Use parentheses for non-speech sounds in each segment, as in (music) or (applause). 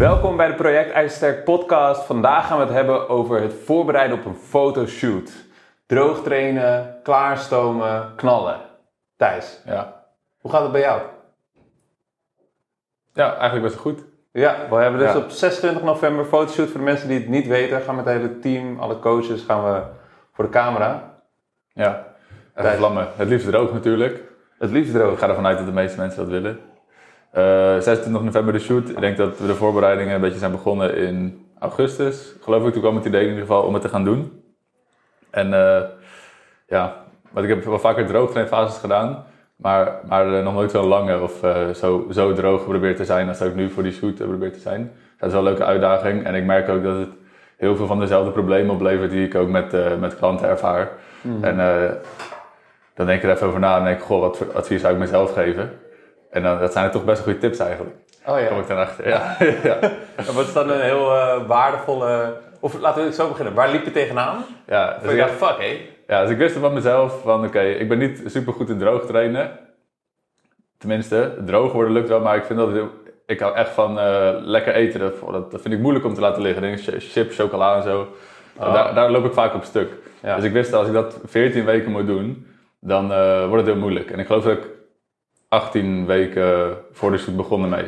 Welkom bij de Project IJzersterk podcast. Vandaag gaan we het hebben over het voorbereiden op een fotoshoot. Droog trainen, klaarstomen, knallen. Thijs, Ja. hoe gaat het bij jou? ja, eigenlijk best wel goed. Ja, we hebben dus Ja. op 26 november fotoshoot. Voor de mensen die het niet weten, gaan we met het hele team, alle coaches, gaan we voor de camera. Ja. En vlammen. Het liefst droog natuurlijk. Het liefst Ik droog. ga ervan uit dat de meeste mensen dat willen. Eh 26 november de shoot. Ik denk dat we de voorbereidingen een beetje zijn begonnen in augustus. Geloof ik, toen kwam het idee in ieder geval om het te gaan doen. En eh, ja, want ik heb wel vaker droogtrainfases gedaan. Maar, maar eh, nog nooit zo'n lange of eh, zo, zo droog geprobeerd te zijn als ik nu voor die shoot heb probeerd te zijn. Dat is wel een leuke uitdaging. En ik merk ook dat het heel veel van dezelfde problemen oplevert die ik ook met, eh, met klanten ervaar. En eh, dan denk ik er even over na en denk ik, goh, wat voor advies zou ik mezelf geven? En dan, dat zijn er toch best goede tips eigenlijk. Oh Kom ja. ik dan achter. (laughs) Ja. ja. En wat is dan een heel eh, waardevolle... Of laten we het zo beginnen. Waar liep je tegenaan? Ja, Dus ik dacht, fuck hé. ja, dus ik wist van mezelf van oké, ik ben niet super goed in droog trainen. Tenminste, droog worden lukt wel, maar ik vind dat ik hou echt van eh, lekker eten. Dat, vind ik moeilijk om te laten liggen. Ch- chips, chocola en zo. Oh. Daar, daar loop ik vaak op stuk. Ja. Dus ik wist dat als ik dat 14 weken moet doen, dan eh, wordt het heel moeilijk. En ik geloof dat ik 18 weken voor de shoot begonnen mee.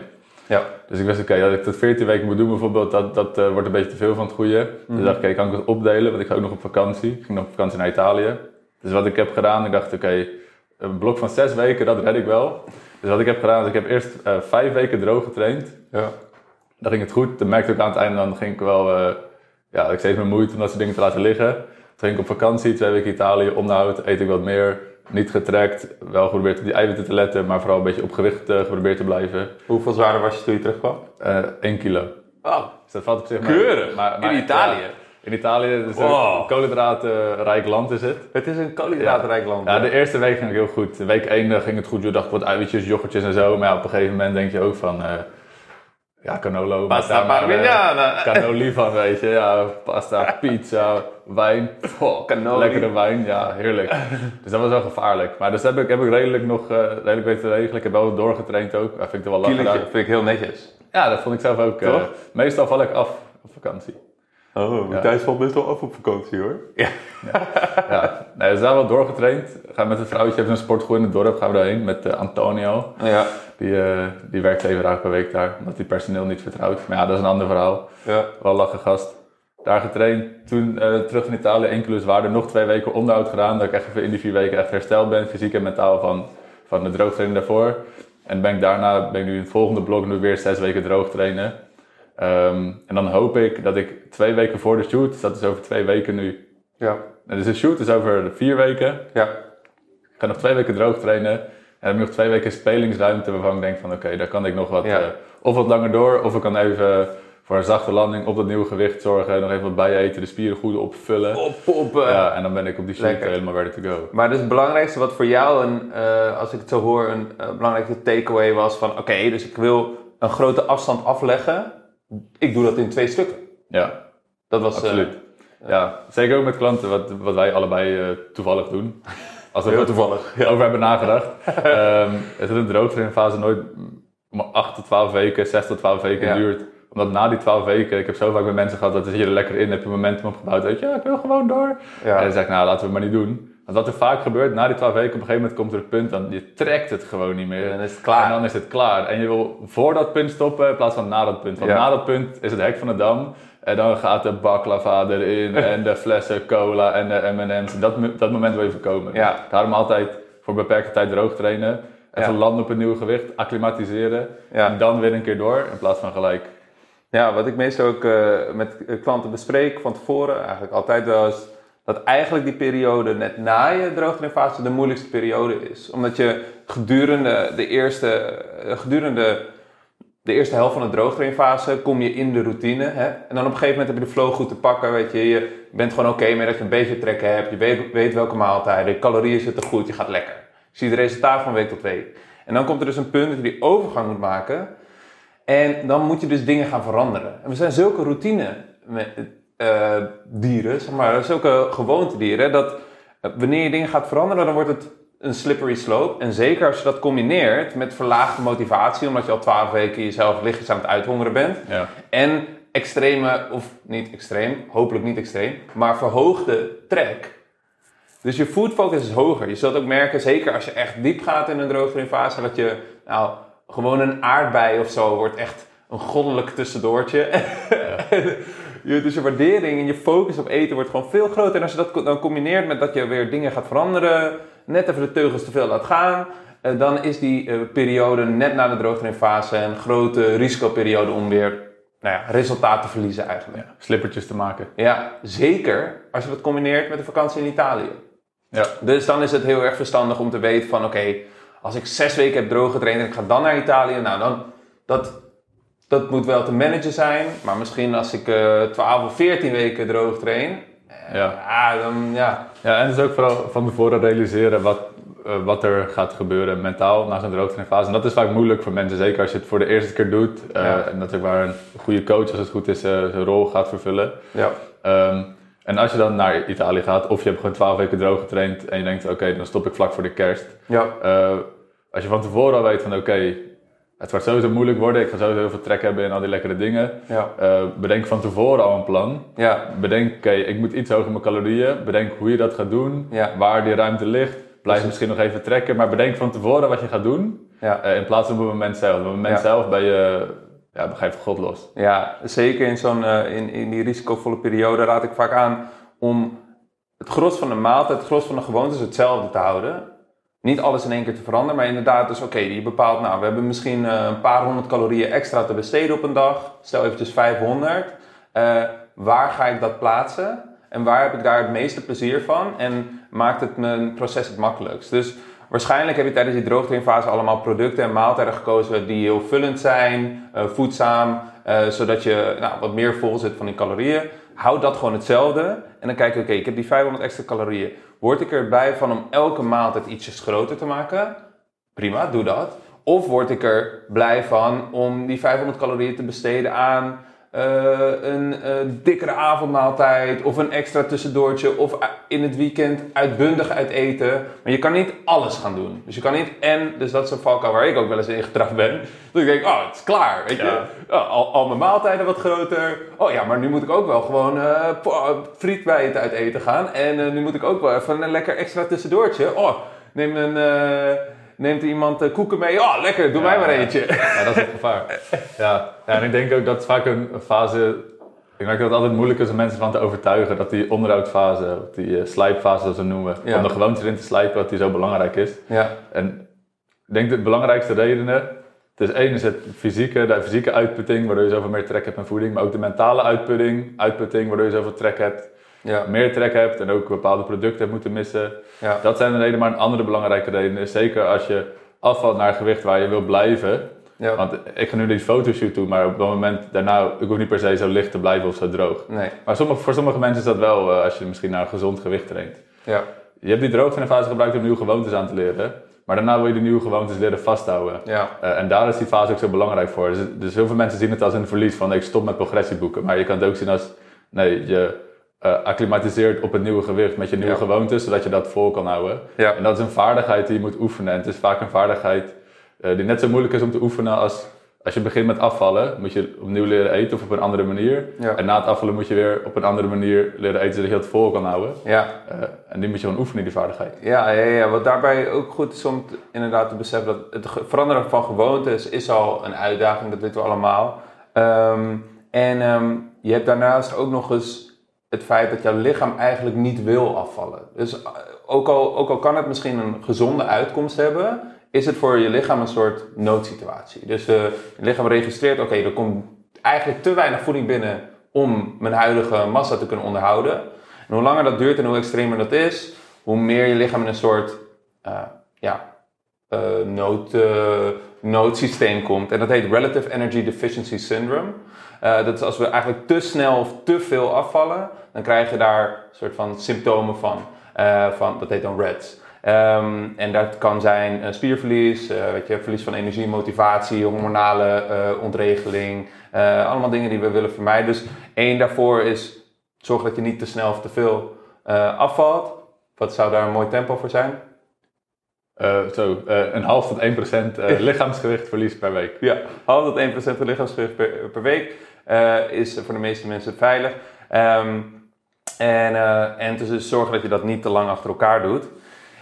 Ja. Dus ik wist, oké, dat ik dat 14 weken moet doen bijvoorbeeld, dat, dat eh, wordt een beetje te veel van het goede. Mhm. Dus dacht ik, oké, kan ik het opdelen, want ik ga ook nog op vakantie. Ik ging nog op vakantie naar Italië. Dus wat ik heb gedaan, ik dacht, oké, een blok van zes weken, dat red ik wel. Dus wat ik heb gedaan, is ik heb eerst eh, vijf weken droog getraind. Ja. Dan ging het goed. Dan merkte ik aan het einde, dan ging ik wel, eh, ja, ik steeds meer moeite om dat soort dingen te laten liggen. Toen ging ik op vakantie, twee weken Italië, onderhoud, eet ik wat meer. Niet getrekt, wel geprobeerd op die eiwitten te letten, maar vooral een beetje op gewicht eh, geprobeerd te blijven. Hoeveel zwaarder was je toen je terugkwam? Eh 1 kilo. Oh, Dus dat valt op zich. Keurig. Maar, maar- In Italië? in Italië, dus Wow. een koolhydratenrijk land is het. het is een koolhydraatrijk land. Ja, de eerste week ging het heel goed. Week 1 ging het goed. Je dacht wat uitjes, yoghurtjes en zo. Maar ja, op een gegeven moment denk je ook van... eh, ja, cannolo. maak Pasta maar, eh, parmigiana. Cannoli van, weet je. Ja, pasta, pizza, wijn. Lekkere wijn. Ja, heerlijk. Dus dat was wel gevaarlijk. Maar dus heb ik, heb ik redelijk nog eh, redelijk weten te regelen. Ik heb wel doorgetraind ook. Dat vind ik er wel gedaan. vind ik heel netjes. Ja, dat vond ik zelf ook. Toch? meestal val ik af op vakantie. Oh, Ja. Thijs valt best wel af op vakantie hoor. Ja. Ja, nee, we zijn wel doorgetraind. Gaan met een vrouwtje, hebben een sportschool in het dorp, gaan we daarheen met eh, Antonio. Ja. Die, eh, die werkt zeven dagen per week daar, omdat hij personeel niet vertrouwt. Maar ja, dat is een ander verhaal. Ja. Wel lachen gast. Daar getraind, toen eh, terug in Italië, 1 kilo zwaarder, nog twee weken onderhoud gedaan. Dat ik echt even in die vier weken echt hersteld ben, fysiek en mentaal, van, van de droogtraining daarvoor. En ben ik daarna, ben ik nu in het volgende blok nu weer zes weken droog trainen. Ehm, en dan hoop ik dat ik twee weken voor de shoot, dus dat is over twee weken nu. Ja. En dus de shoot is over vier weken. Ja. Ik ga nog twee weken droog trainen. En dan heb ik nog twee weken spelingsruimte waarvan ik denk van oké, daar kan ik nog wat, Ja. eh, of wat langer door. Of ik kan even voor een zachte landing op dat nieuwe gewicht zorgen. Nog even wat bijeten, de spieren goed opvullen. Oppompen. Ja, en dan ben ik op die shoot Lekker. helemaal ready to go. Maar dus het belangrijkste wat voor jou, een, eh, als ik het zo hoor, een eh, belangrijke takeaway was van oké, dus ik wil een grote afstand afleggen. Ik doe dat in twee stukken. Ja, Dat was eh, absoluut. ja, zeker ook met klanten, wat, wat wij allebei eh, toevallig doen. Als we heel toevallig. over hebben nagedacht. (laughs) Ehm het is een droogtrainfase nooit maar 8 tot 12 weken, 6 tot 12 weken Ja. duurt. Omdat na die 12 weken, ik heb zo vaak met mensen gehad dat ze hier er lekker in, heb je momentum opgebouwd. Weet je, ja, ik wil gewoon door. Ja. En dan zeg ik, nou laten we het maar niet doen. Want wat er vaak gebeurt, na die 12 weken, op een gegeven moment komt er een punt, dan je trekt het gewoon niet meer. En dan is het klaar. En dan is het klaar. En je wil voor dat punt stoppen in plaats van na dat punt. Want Ja. na dat punt is het hek van de dam. En dan gaat de baklava erin (laughs) en de flessen cola en de M&M's. Dat, dat moment wil je voorkomen. Ja. Daarom altijd voor beperkte tijd droog trainen. Even Ja. landen op een nieuw gewicht, acclimatiseren. En dan weer een keer door in plaats van gelijk. Ja, wat ik meestal ook eh, met klanten bespreek van tevoren, eigenlijk altijd wel is dat eigenlijk die periode net na je droogtrainfase de moeilijkste periode is. Omdat je gedurende de eerste, eh, gedurende de eerste helft van de droogtrainfase kom je in de routine. Hè? En dan op een gegeven moment heb je de flow goed te pakken. Weet je, je bent gewoon oké met dat je een beetje trekken hebt. Je weet, weet welke maaltijden, calorieën zitten goed, je gaat lekker. Je ziet het resultaat van week tot week. En dan komt er dus een punt dat je die overgang moet maken. En dan moet je dus dingen gaan veranderen. En we zijn zulke routine eh, dieren, zeg maar, zulke gewoontedieren, dat eh, wanneer je dingen gaat veranderen, dan wordt het een slippery slope. En zeker als je dat combineert met verlaagde motivatie, omdat je al 12 weken jezelf lichtjes aan het uithongeren bent. Ja. En extreme, of niet extreem, hopelijk niet extreem, maar verhoogde trek. Dus je food focus is hoger. Je zult ook merken, zeker als je echt diep gaat in een droogtrainfase, dat je nou, gewoon een aardbei of zo wordt echt een goddelijk tussendoortje. (laughs) je, dus je waardering en je focus op eten wordt gewoon veel groter. En als je dat dan combineert met dat je weer dingen gaat veranderen, net even de teugels te veel laat gaan, eh, dan is die eh, periode net na de droogtrainfase een grote risicoperiode om weer nou ja, resultaten te verliezen eigenlijk. Ja, slippertjes te maken. Ja, zeker als je dat combineert met de vakantie in Italië. Ja. Dus dan is het heel erg verstandig om te weten van oké, als ik zes weken heb droog getraind en ik ga dan naar Italië, nou dan, dat, dat moet wel te managen zijn. Maar misschien als ik uh, 12 of 14 weken droog train, eh, Ja. ja, dan ja. Ja, en dus ook vooral van tevoren realiseren wat, eh, wat er gaat gebeuren mentaal na zo'n droogtrainfase. En dat is vaak moeilijk voor mensen, zeker als je het voor de eerste keer doet. eh, Ja. En dat waar een goede coach, als het goed is, eh, zijn rol gaat vervullen. ja. Ehm, en als je dan naar Italië gaat, of je hebt gewoon 12 weken droog getraind en je denkt, oké, dan stop ik vlak voor de kerst. Ja, Eh, als je van tevoren al weet van, oké, het gaat sowieso moeilijk worden, ik ga sowieso heel veel trek hebben en al die lekkere dingen. ja, Eh, bedenk van tevoren al een plan. ja, Bedenk, oké, ik moet iets hoger mijn calorieën. Bedenk hoe je dat gaat doen, Ja. waar die ruimte ligt. Blijf misschien nog even trekken, maar bedenk van tevoren wat je gaat doen. ja. eh, in plaats van op het moment zelf. Op het moment zelf ben je, ja, voor God los. Ja, zeker in, zo'n, eh, in, in die risicovolle periode raad ik vaak aan om het gros van de maaltijd, het gros van de gewoontes hetzelfde te houden. Niet alles in één keer te veranderen, maar inderdaad dus oké, je bepaalt, nou we hebben misschien eh, een paar honderd calorieën extra te besteden op een dag. Stel eventjes 500. Eh, waar ga ik dat plaatsen? En waar heb ik daar het meeste plezier van? En maakt het mijn proces het makkelijkst? Dus waarschijnlijk heb je tijdens die droogtrainfase allemaal producten en maaltijden gekozen die heel vullend zijn, eh, voedzaam, zodat je nou, wat meer vol zit van die calorieën. Houd dat gewoon hetzelfde. En dan kijk je, oké, ik heb die 500 extra calorieën. Word ik erbij van om elke maaltijd ietsjes groter te maken? Prima, doe dat. Of word ik er blij van om die 500 calorieën te besteden aan eh, een eh, dikkere avondmaaltijd of een extra tussendoortje of in het weekend uitbundig uit eten. Maar je kan niet alles gaan doen. Dus je kan niet en, dus dat is een valkuil waar ik ook wel eens in getrapt ben. Dat ik denk, oh, het is klaar, weet je. Ja. Oh, al, al mijn maaltijden wat groter. Oh ja, maar nu moet ik ook wel gewoon eh po- friet bij het uit eten gaan. En eh, nu moet ik ook wel even een lekker extra tussendoortje. Oh, neem een... Neemt iemand eh, koeken mee? Oh, lekker, doe Ja, mij maar eentje. Ja, dat is het gevaar. (laughs) Ja. ja, en ik denk ook dat het vaak een fase... Ik denk dat het altijd moeilijk is om mensen van te overtuigen dat die onderhoudfase, die eh, slijpfase zoals we noemen, om de gewoontes in te slijpen, dat die zo belangrijk is. Ja, En ik denk dat de belangrijkste redenen, het is één is het fysieke, de fysieke uitputting, waardoor je zoveel meer trek hebt in voeding, maar ook de mentale uitputting, uitputting waardoor je zoveel trek hebt, ja, meer trek hebt en ook bepaalde producten hebt moeten missen. ja. Dat zijn de redenen, maar een andere belangrijke reden is zeker als je afvalt naar gewicht waar je wil blijven. ja. Want ik ga nu die fotoshoot doen, maar op dat moment daarna, ik hoef niet per se zo licht te blijven of zo droog. Nee, Maar sommige, voor sommige mensen is dat wel eh, als je misschien naar een gezond gewicht traint. ja, Je hebt die droogtrainfase gebruikt om nieuwe gewoontes aan te leren. Maar daarna wil je die nieuwe gewoontes leren vasthouden. ja, Eh, en daar is die fase ook zo belangrijk voor. Dus, dus heel veel mensen zien het als een verlies van ik stop met progressieboeken. Maar je kan het ook zien als nee, je eh acclimatiseert op het nieuwe gewicht met je nieuwe Ja. gewoontes, zodat je dat vol kan houden. ja. En dat is een vaardigheid die je moet oefenen. En het is vaak een vaardigheid eh, die net zo moeilijk is om te oefenen als als je begint met afvallen, moet je opnieuw leren eten of op een andere manier. Ja. En na het afvallen moet je weer op een andere manier leren eten zodat je het vol kan houden. ja. Eh, en die moet je gewoon oefenen, die vaardigheid. Ja, ja, ja, wat daarbij ook goed is om inderdaad te beseffen dat het veranderen van gewoontes is al een uitdaging, dat weten we allemaal. Ehm, en ehm, je hebt daarnaast ook nog eens het feit dat jouw lichaam eigenlijk niet wil afvallen. Dus eh, ook al, ook al kan het misschien een gezonde uitkomst hebben, is het voor je lichaam een soort noodsituatie. Dus eh, je lichaam registreert, oké, er komt eigenlijk te weinig voeding binnen om mijn huidige massa te kunnen onderhouden. En hoe langer dat duurt en hoe extremer dat is, hoe meer je lichaam in een soort eh, ja, eh, nood, noodsysteem komt. En dat heet Relative Energy Deficiency Syndrome. Eh, dat is als we eigenlijk te snel of te veel afvallen, dan krijg je daar een soort van symptomen van. Eh, van dat heet dan REDS. Ehm, en dat kan zijn eh, spierverlies, weet je, verlies van energie, motivatie, hormonale ontregeling. allemaal dingen die we willen vermijden. Dus één daarvoor is zorg dat je niet te snel of te veel afvalt. Wat zou daar een mooi tempo voor zijn? Zo, een half tot 1 procent eh, (laughs) lichaamsgewichtverlies per week. Ja, half tot 1% van lichaamsgewicht per, per week is voor de meeste mensen veilig. Ehm, en, eh, en zorgen dat je dat niet te lang achter elkaar doet.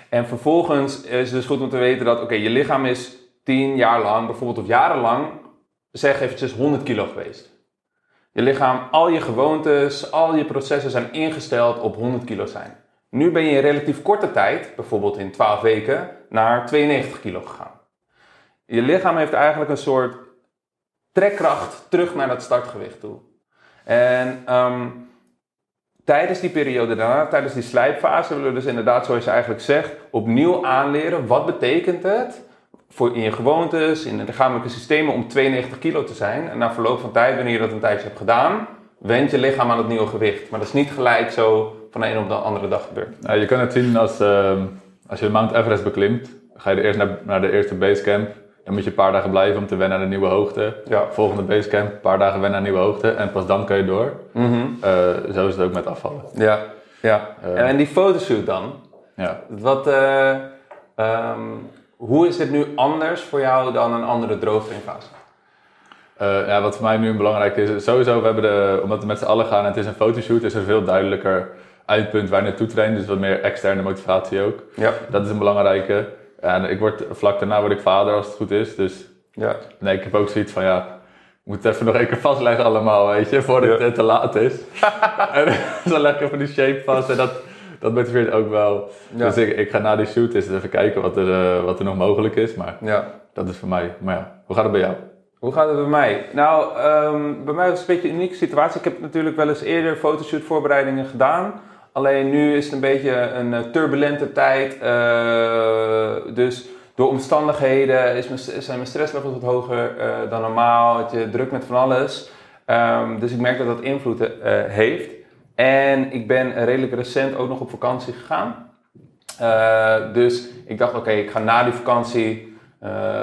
En vervolgens is het dus goed om te weten dat, oké, je lichaam is 10 jaar lang, bijvoorbeeld of jarenlang, zeg eventjes 100 kilo geweest. Je lichaam, al je gewoontes, al je processen zijn ingesteld op 100 kilo zijn. Nu ben je in relatief korte tijd, bijvoorbeeld in 12 weken, naar 92 kilo gegaan. Je lichaam heeft eigenlijk een soort trekkracht terug naar dat startgewicht toe. En ehm, tijdens die periode daarna, tijdens die slijpfase, willen we dus inderdaad, zoals je eigenlijk zegt, opnieuw aanleren. Wat betekent het voor in je gewoontes, in de lichamelijke systemen om 92 kilo te zijn? En na verloop van tijd, wanneer je dat een tijdje hebt gedaan, wendt je lichaam aan het nieuwe gewicht. Maar dat is niet gelijk zo van de een op de andere dag gebeurd. Nou, je kan het zien als, ehm, als je Mount Everest beklimt. Ga je er eerst naar, naar de eerste basecamp. Dan moet je een paar dagen blijven om te wennen aan de nieuwe hoogte. Ja. Volgende basecamp, een paar dagen wennen aan de nieuwe hoogte. En pas dan kan je door. Mhm. Eh, zo is het ook met afvallen. Ja, ja. Eh. en die fotoshoot dan? Ja. Wat, eh, ehm, hoe is dit nu anders voor jou dan een andere droogtrainfase? Ja, wat voor mij nu belangrijk is, sowieso, we hebben de, omdat we met z'n allen gaan en het is een fotoshoot, is er veel duidelijker eindpunt waar je naartoe traint. Dus wat meer externe motivatie ook. Ja. Dat is een belangrijke. En ik word, vlak daarna word ik vader als het goed is. Dus Ja. nee, ik heb ook zoiets van, ja, ik moet het even nog één keer vastleggen allemaal, weet je, voordat Ja. het te laat is. (laughs) en dan leg ik even die shape vast en dat, dat motiveert ook wel. Ja. Dus ik, ik ga na die shoot eens even kijken wat er, eh, wat er nog mogelijk is. Maar ja. dat is voor mij. Maar ja, hoe gaat het bij jou? Hoe gaat het bij mij? Nou, ehm, bij mij was het een beetje een unieke situatie. Ik heb natuurlijk wel eens eerder fotoshoot voorbereidingen gedaan. Alleen nu is het een beetje een eh, turbulente tijd. eh, dus door omstandigheden is mijn, zijn mijn stresslevels wat hoger eh, dan normaal. Het je druk met van alles. Ehm, dus ik merk dat dat invloed heeft. En ik ben redelijk recent ook nog op vakantie gegaan. Dus ik dacht, oké, ik ga na die vakantie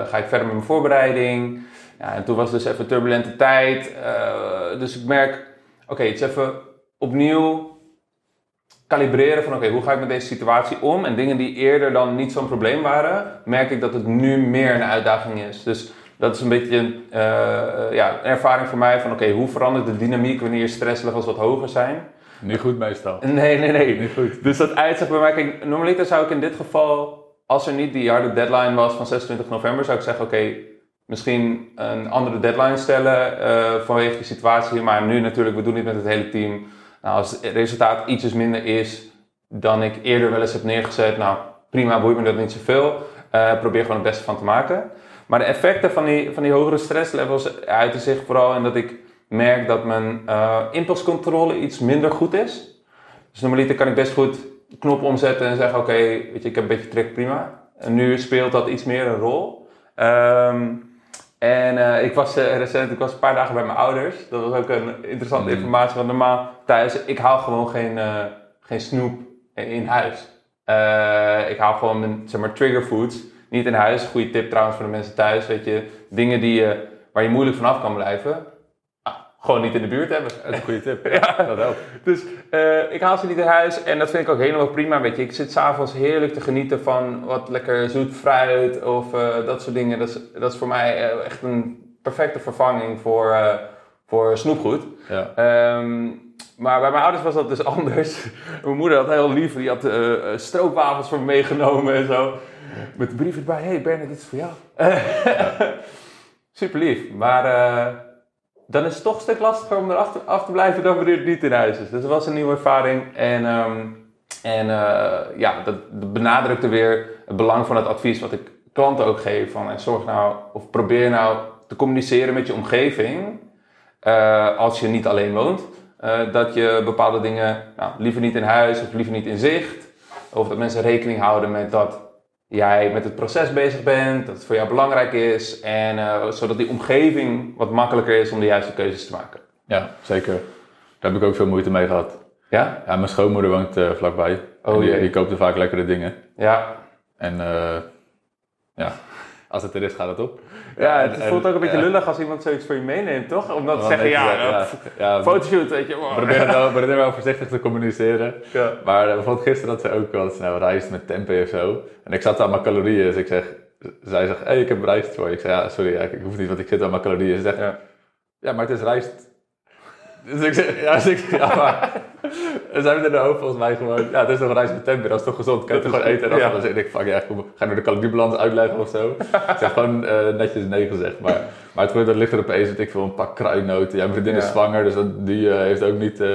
ga ik verder met mijn voorbereiding. Ja, en toen was het dus even turbulente tijd. dus ik merk, oké, het is even opnieuw kalibreren van, oké, hoe ga ik met deze situatie om? En dingen die eerder dan niet zo'n probleem waren, merk ik dat het nu meer een uitdaging is. Dus dat is een beetje eh, ja, een ervaring voor mij van, oké, hoe verandert de dynamiek wanneer je stresslevels wat hoger zijn? Niet goed meestal. (laughs) Nee, nee, nee. Niet goed. Dus dat uitzicht bij mij, kijk, normaliter zou ik in dit geval, als er niet die harde deadline was van 26 november, zou ik zeggen, oké, misschien een andere deadline stellen eh, vanwege de situatie. Maar nu natuurlijk, we doen dit met het hele team. Nou, als het resultaat ietsjes minder is dan ik eerder wel eens heb neergezet, nou prima, boeit me dat niet zoveel. Eh probeer gewoon het beste van te maken. Maar de effecten van die, van die hogere stresslevels uiten zich vooral in dat ik merk dat mijn eh, impulscontrole iets minder goed is. Dus normaliter kan ik best goed knop omzetten en zeggen: Oké, weet je, ik heb een beetje trek, prima. En nu speelt dat iets meer een rol. Ehm, en eh, ik was eh, recent, ik was een paar dagen bij mijn ouders. Dat was ook een interessante Mm. informatie. Want normaal thuis, ik haal gewoon geen, eh, geen snoep in huis. Ik haal gewoon mijn zeg maar, trigger foods niet in huis. Goede tip trouwens voor de mensen thuis. Weet je, dingen die, je waar je moeilijk vanaf kan blijven. Gewoon niet in de buurt hebben. Dat is een goede tip. (laughs) Ja, dat helpt. Dus eh, ik haal ze niet in huis en dat vind ik ook helemaal prima. Weet je, ik zit s'avonds heerlijk te genieten van wat lekker zoet fruit of eh, dat soort dingen. Dat is, dat is voor mij eh, echt een perfecte vervanging voor, voor snoepgoed. Ja. Ehm, maar bij mijn ouders was dat dus (laughs) anders. Mijn moeder had heel lief, die had eh, stroopwafels voor me meegenomen en zo. Met de brief erbij, hey Bernard, dit is voor jou. (laughs) Super lief, maar dan is het toch een stuk lastiger om erachter af te blijven dan wanneer het niet in huis is. Dus dat was een nieuwe ervaring en, ehm, en eh, ja, dat, benadrukte weer het belang van het advies wat ik klanten ook geef. Van, en zorg nou, of probeer nou te communiceren met je omgeving eh, als je niet alleen woont. eh, dat je bepaalde dingen nou, liever niet in huis of liever niet in zicht. Of dat mensen rekening houden met dat jij met het proces bezig bent, dat het voor jou belangrijk is. En eh, zodat die omgeving wat makkelijker is om de juiste keuzes te maken. ja, zeker. Daar heb ik ook veel moeite mee gehad. Ja? Ja, mijn schoonmoeder woont eh, vlakbij. Oh die, die koopt er vaak lekkere dingen. Ja. En eh, ja, als het er is, gaat het op. Ja, het voelt ook een beetje lullig als iemand zoiets voor je meeneemt, toch? Om dat te zeggen, ja, ja, fotoshoot, weet je. Probeer het wel, voorzichtig te communiceren. Ja. Maar eh, bijvoorbeeld gisteren had ze ook wel nou, rijst met tempeh of zo. En ik zat aan mijn calorieën, dus ik zeg, zij zegt, hé, hey, ik heb rijst voor je. Ik zeg, ja, sorry, ja, ik, hoef niet, want ik zit aan mijn calorieën. Ze zegt, Ja. ja, maar het is rijst. (laughs) Dus ik zeg, ja, dus ik, ja maar... En zij hebben in de hoofd volgens mij gewoon, ja, het is toch rijst met tempeh, dat is toch gezond, kan je Dat gewoon eten. En dan ja. zeg ik, fuck ja, kom, ga je nu de caloriebalans uitleggen of zo? ik heb gewoon eh, netjes nee gezegd, maar, maar het dat ligt er opeens, weet ik veel, een pak kruidnoten. Ja, mijn vriendin is zwanger, dus dat, die eh, heeft ook niet eh,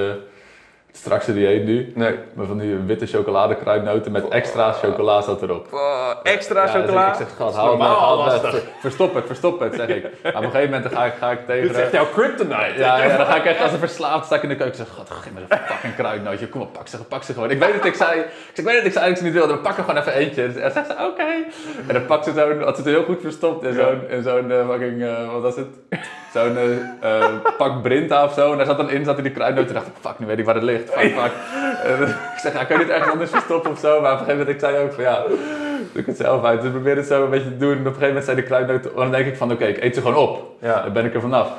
het strakste dieet nu. Nee. Maar van die witte chocoladekruidnoten met extra chocola zat erop. Oh, extra Ja, dus chocola. ik zeg, god, haal het. Ver- Verstop het, verstop het, zeg ik. Maar op een gegeven moment dan ga ik, ga ik tegen... Dit is echt jouw kryptonite. Ja, ja, dan ga ik echt als een verslaafd sta ik in de keuken en zeg, god, geef me een fucking kruidnootje. Kom op, pak ze, pak ze gewoon. Ik weet dat ik zei, ik, zeg, ik weet dat ik ze eigenlijk niet wilde, maar pak er gewoon even eentje. En dan zegt ze, oké. En dan pakt ze zo'n, had ze het heel goed verstopt in zo'n, in zo'n eh, fucking, eh, wat was het? Zo'n eh, eh, pak Brinta of zo. En daar zat dan in, zat in die kruidnoot. En dacht ik, fuck, nu weet ik waar het ligt. Fuck, fuck. En ik zeg, ja, kan je dit ergens anders verstoppen of zo? Maar op een gegeven moment, ik zei ook van, ja, doe ik het zelf uit. Dus ik probeer het zo een beetje te doen. En op een gegeven moment zei de kruidnoot, dan denk ik van, oké, ik eet ze gewoon op. Ja. Dan ben ik er vanaf.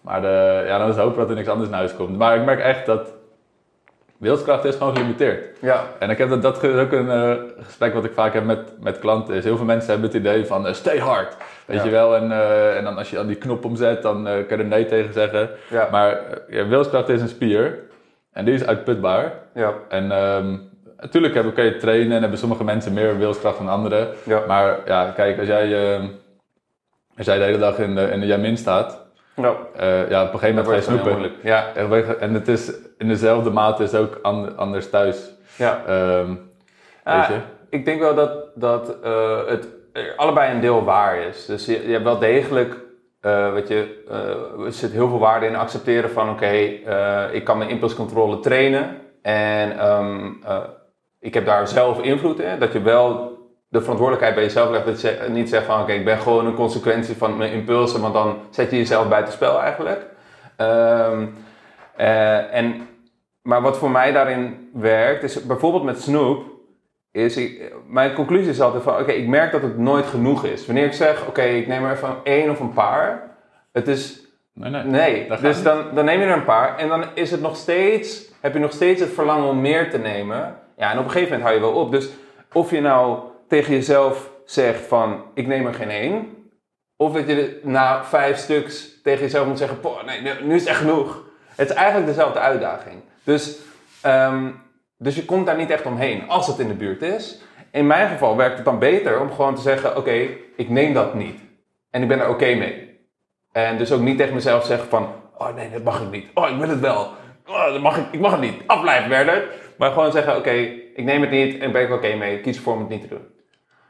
Maar de, ja, dan is hopen dat er niks anders naar huis komt. Maar ik merk echt dat wilskracht is gewoon gelimiteerd. Ja. En ik heb dat, dat is ook een eh, gesprek wat ik vaak heb met, met klanten. Is heel veel mensen hebben het idee van eh, stay hard. Weet Ja. je wel? En, eh, en dan als je dan die knop omzet, dan kan je er nee tegen zeggen. Ja. Maar ja, wilskracht is een spier. En die is uitputbaar. Ja. En ehm, natuurlijk hebben, kan je trainen en hebben sommige mensen meer wilskracht dan anderen. Ja. Maar ja, kijk, als jij, ehm, als jij de hele dag in de, in de Jamin staat, Ja. eh, ja, op een gegeven moment ga je wordt het heel snoepen. Ja. En het is in dezelfde mate is ook an- anders thuis. Ja. Ehm, Ah, weet je? Ik denk wel dat, dat eh, het allebei een deel waar is. Dus je, je hebt wel degelijk, eh weet je, eh, er zit heel veel waarde in accepteren van oké, eh, ik kan mijn impulscontrole trainen en ehm, eh, ik heb daar zelf invloed in. Dat je wel de verantwoordelijkheid bij jezelf legt. Dat je niet zegt van oké, ik ben gewoon een consequentie van mijn impulsen, want dan zet je jezelf buitenspel eigenlijk. Ehm, eh, en, maar wat voor mij daarin werkt, is bijvoorbeeld met snoep, is ik, mijn conclusie is altijd van, oké, ik merk dat het nooit genoeg is. Wanneer ik zeg, oké, ik neem er even één of een paar, het is, Nee, nee. nee. Dus dan, dan neem je er een paar en dan is het nog steeds, heb je nog steeds het verlangen om meer te nemen. Ja, en op een gegeven moment hou je wel op. Dus of je nou tegen jezelf zegt van, ik neem er geen één, of dat je na vijf stuks tegen jezelf moet zeggen, "Poh, nee, nu- is het echt genoeg. Het is eigenlijk dezelfde uitdaging. Dus, ehm, dus je komt daar niet echt omheen als het in de buurt is. In mijn geval werkt het dan beter om gewoon te zeggen, oké, ik neem dat niet. En ik ben er oké mee. En dus ook niet tegen mezelf zeggen van, oh nee, dat mag ik niet. Oh, ik wil het wel. Oh, dat mag ik, ik mag het niet. Afblijven, Werder. Maar gewoon zeggen, oké, ik neem het niet en ben ik oké mee. Ik kies ervoor om het niet te doen.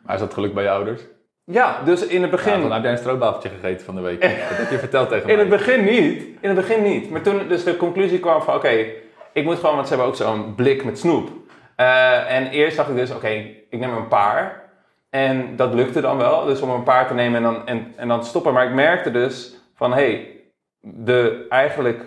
Maar is dat geluk bij je ouders? Ja, dus in het begin... Ja, dan heb jij een stroopwafeltje gegeten van de week. Dat heb je verteld tegen In mij. het begin niet. In het begin niet. Maar toen dus de conclusie kwam van oké, ik moet gewoon, want ze hebben ook zo'n blik met snoep. Eh, en eerst dacht ik dus oké, ik neem een paar. En dat lukte dan wel. Dus om een paar te nemen en dan, en, en dan te stoppen. Maar ik merkte dus van hé, hey, de, eigenlijk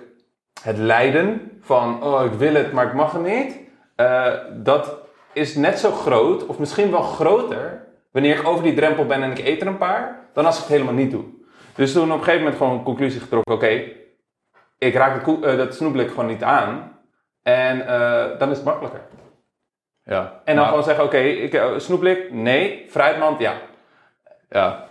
het lijden van oh ik wil het, maar ik mag het niet. eh, dat is net zo groot, of misschien wel groter, wanneer ik over die drempel ben en ik eet er een paar, dan als ik het helemaal niet doe. Dus toen op een gegeven moment gewoon een conclusie getrokken. Oké, ik raak de eh, dat snoepblik gewoon niet aan. En eh, dan is het makkelijker. Ja. En dan gewoon zeggen, oké, ik eh, snoepblik, nee. Fruitmand, ja. Ja.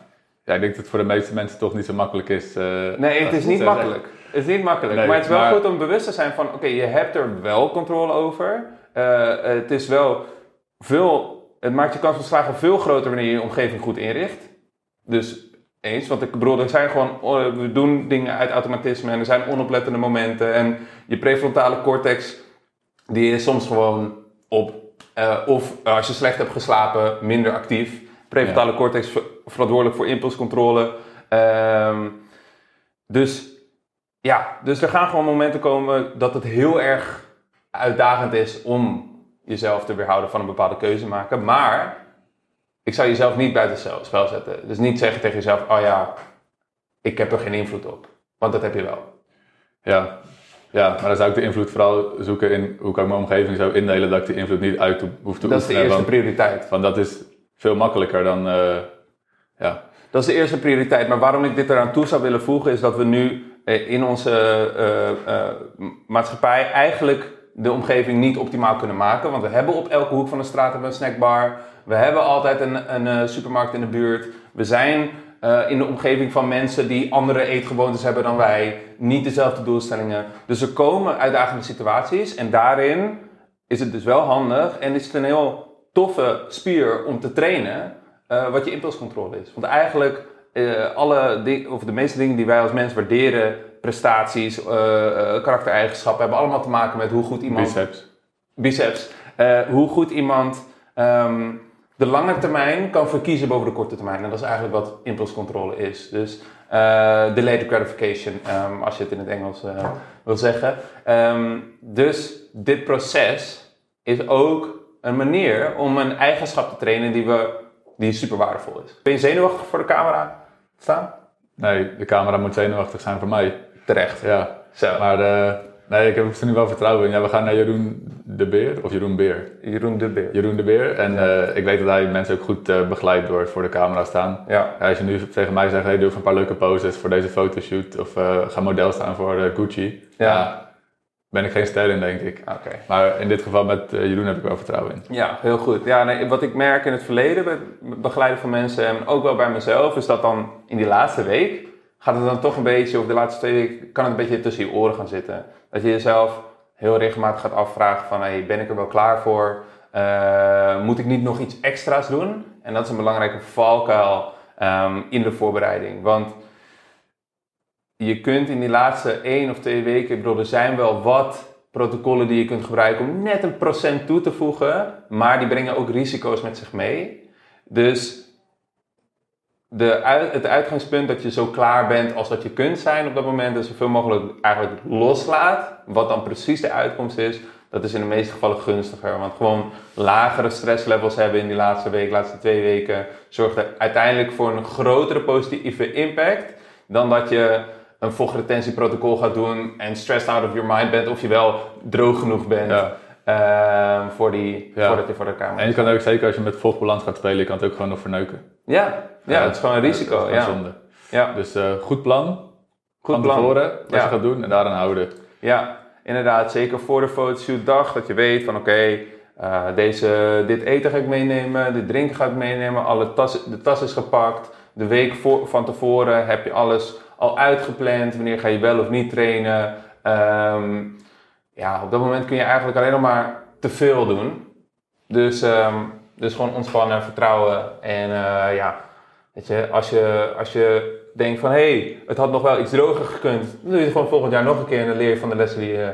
ja, ik denk dat het voor de meeste mensen toch niet zo makkelijk is. Nee, het is niet zeggen. makkelijk. Het is niet makkelijk. Nee, maar het is wel maar- goed om bewust te zijn van, oké, je hebt er wel controle over. Het is wel veel, het maakt je kans van slagen veel groter wanneer je je omgeving goed inricht. Dus eens, want ik bedoel, er zijn gewoon, oh, we doen dingen uit automatisme en er zijn onoplettende momenten. En je prefrontale cortex, die is soms gewoon op, eh, of als je slecht hebt geslapen, minder actief. Prefrontale cortex ver- verantwoordelijk voor impulscontrole. Ehm, dus ja, dus er gaan gewoon momenten komen dat het heel erg uitdagend is om jezelf te weerhouden van een bepaalde keuze maken. Maar ik zou jezelf niet buiten het spel zetten. Dus niet zeggen tegen jezelf, oh ja, ik heb er geen invloed op. Want dat heb je wel. Ja. ja, maar dan zou ik de invloed vooral zoeken in hoe kan ik mijn omgeving zo indelen dat ik die invloed niet uit hoef te Dat is de oefenen. eerste want, prioriteit. want dat is veel makkelijker dan. eh, ja. dat is de eerste prioriteit. Maar waarom ik dit eraan toe zou willen voegen, is dat we nu eh, in onze eh, maatschappij eigenlijk de omgeving niet optimaal kunnen maken. Want we hebben op elke hoek van de straat een snackbar. We hebben altijd een, een eh, supermarkt in de buurt. We zijn eh, in de omgeving van mensen die andere eetgewoontes hebben dan wij. Niet dezelfde doelstellingen. Dus er komen uitdagende situaties. En daarin is het dus wel handig en is het een heel toffe spier om te trainen. eh, wat je impulscontrole is. Want eigenlijk alle of de meeste dingen die wij als mens waarderen, prestaties, eh, eh, karaktereigenschappen, hebben allemaal te maken met hoe goed iemand Biceps. biceps. Eh, hoe goed iemand ehm, de lange termijn kan verkiezen boven de korte termijn. En dat is eigenlijk wat impulscontrole is. Dus eh delayed gratification, ehm, als je het in het Engels wil zeggen. Ehm, dus dit proces is ook een manier om een eigenschap te trainen die, we, die super waardevol is. Ben je zenuwachtig voor de camera staan? Nee, de camera moet zenuwachtig zijn voor mij. Terecht. Ja, Zo. maar eh, nee, ik heb er nu wel vertrouwen in. Ja, we gaan naar Jeroen de Beer, of Jeroen Beer. Jeroen de Beer. Jeroen de Beer. En eh, ik weet dat hij mensen ook goed eh, begeleidt door voor de camera staan. Ja. Ja, als je nu tegen mij zegt, hey, doe even een paar leuke poses voor deze fotoshoot. Of ga model staan voor Gucci. Ja. ben ik geen ster in, denk ik. Oké. Maar in dit geval met Jeroen heb ik wel vertrouwen in. Ja, heel goed. Ja, nee, wat ik merk in het verleden bij het begeleiden van mensen en ook wel bij mezelf, is dat dan in die laatste week gaat het dan toch een beetje, of de laatste twee weken, kan het een beetje tussen je oren gaan zitten. Dat je jezelf heel regelmatig gaat afvragen van, hey, ben ik er wel klaar voor? Eh, moet ik niet nog iets extra's doen? En dat is een belangrijke valkuil ehm, in de voorbereiding. Want je kunt in die laatste één of twee weken, ik bedoel, er zijn wel wat protocollen die je kunt gebruiken om net een procent toe te voegen, maar die brengen ook risico's met zich mee. Dus de, het uitgangspunt dat je zo klaar bent als dat je kunt zijn op dat moment, en zoveel mogelijk eigenlijk loslaat, wat dan precies de uitkomst is, dat is in de meeste gevallen gunstiger. Want gewoon lagere stresslevels hebben in die laatste week, laatste twee weken, zorgt er uiteindelijk voor een grotere positieve impact dan dat je een vochtretentieprotocol gaat doen en stressed out of your mind bent of je wel droog genoeg bent Ja. ehm, voor die, Ja. voordat je voor de kamer En je kan ook, zeker als je met vochtbalans gaat spelen, je kan het ook gewoon nog verneuken. Ja, ja, het is gewoon een risico. Dat is gewoon Ja. zonde. Ja. Dus eh, goed plan, Goed van plan. tevoren, wat Ja. je gaat doen en daaraan houden. Ja, inderdaad. Zeker voor de fotoshootdag. Dat je weet van oké, eh, deze dit eten ga ik meenemen, dit drinken ga ik meenemen. Alle tas, de tas is gepakt. De week voor, van tevoren heb je alles al uitgepland. Wanneer ga je wel of niet trainen. Ehm, ja, op dat moment kun je eigenlijk alleen nog maar te veel doen. Dus, ehm, dus gewoon ontspannen, vertrouwen. En eh, ja, weet je, als je, als je denkt van hé, hey, het had nog wel iets droger gekund, dan doe je het gewoon volgend jaar nog een keer en dan leer je van de lessen die je,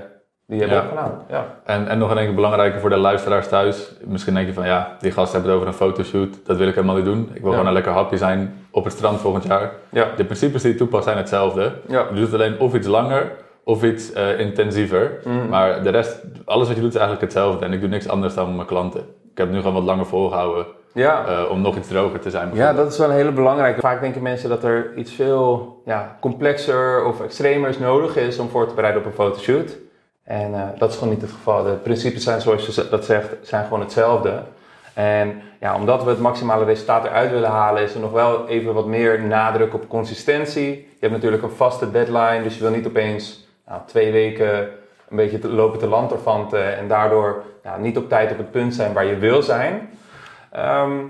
die je hebt Ja. opgedaan. Ja. En, en nog een enkel belangrijker voor de luisteraars thuis. Misschien denk je van ja, die gasten hebben het over een fotoshoot. Dat wil ik helemaal niet doen. Ik wil gewoon een lekker hapje zijn op het strand volgend jaar. Ja. De principes die je toepast zijn hetzelfde. Ja. Je doet het alleen of iets langer of iets eh, intensiever. Mhm. Maar de rest, alles wat je doet is eigenlijk hetzelfde. En ik doe niks anders dan mijn klanten. Ik heb nu gewoon wat langer volgehouden Ja. eh, om nog iets droger te zijn. Ja, dat is wel een hele belangrijke. Vaak denken mensen dat er iets veel ja, complexer of extremers nodig is om voor te bereiden op een fotoshoot. En eh, dat is gewoon niet het geval. De principes zijn, zoals je dat zegt, zijn gewoon hetzelfde. En ja, omdat we het maximale resultaat eruit willen halen, is er nog wel even wat meer nadruk op consistentie. Je hebt natuurlijk een vaste deadline, dus je wil niet opeens nou, twee weken een beetje te lopen te lanterfanten en daardoor niet op tijd op het punt zijn waar je wil zijn. Ehm,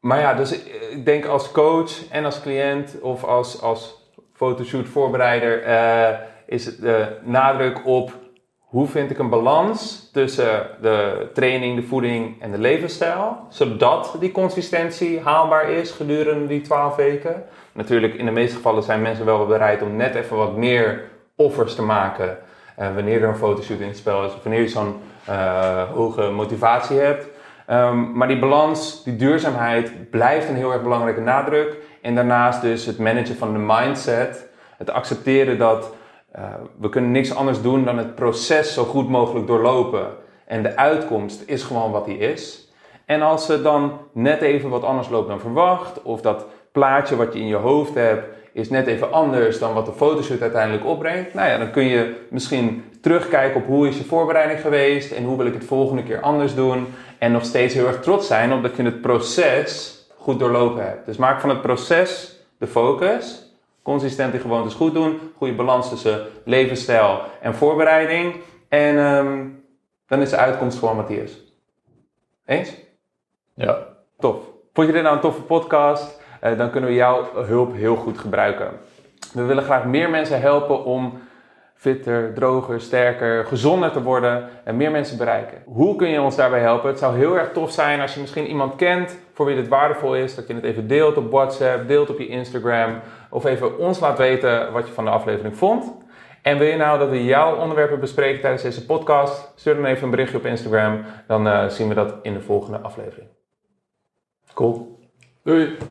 maar ja, dus ik- denk als coach en als cliënt of als, als fotoshoot voorbereider eh, is het de nadruk op hoe vind ik een balans tussen de training, de voeding en de levensstijl, zodat die consistentie haalbaar is gedurende die 12 weken. Natuurlijk, in de meeste gevallen zijn mensen wel bereid om net even wat meer offers te maken eh, wanneer er een fotoshoot in het spel is of wanneer je zo'n eh, hoge motivatie hebt. Ehm, maar die balans, die duurzaamheid blijft een heel erg belangrijke nadruk. En daarnaast dus het managen van de mindset. Het accepteren dat eh, we kunnen niks anders doen dan het proces zo goed mogelijk doorlopen. En de uitkomst is gewoon wat die is. En als het dan net even wat anders loopt dan verwacht, of dat plaatje wat je in je hoofd hebt is net even anders dan wat de fotoshoot uiteindelijk opbrengt, nou ja, dan kun je misschien terugkijken op hoe is je voorbereiding geweest en hoe wil ik het volgende keer anders doen. En nog steeds heel erg trots zijn omdat je het proces goed goed doorlopen hebt. Dus maak van het proces de focus. Consistent die gewoontes goed doen. Goede balans tussen levensstijl en voorbereiding. En ehm, dan is de uitkomst gewoon Matthias. Eens? Ja. Tof. Vond je dit nou een toffe podcast? Eh, dan kunnen we jouw hulp heel goed gebruiken. We willen graag meer mensen helpen om fitter, droger, sterker, gezonder te worden en meer mensen bereiken. Hoe kun je ons daarbij helpen? Het zou heel erg tof zijn als je misschien iemand kent voor wie dit waardevol is, dat je het even deelt op WhatsApp, deelt op je Instagram of even ons laat weten wat je van de aflevering vond. En wil je nou dat we jouw onderwerpen bespreken tijdens deze podcast? Stuur dan even een berichtje op Instagram, dan uh, zien we dat in de volgende aflevering. Cool. Doei.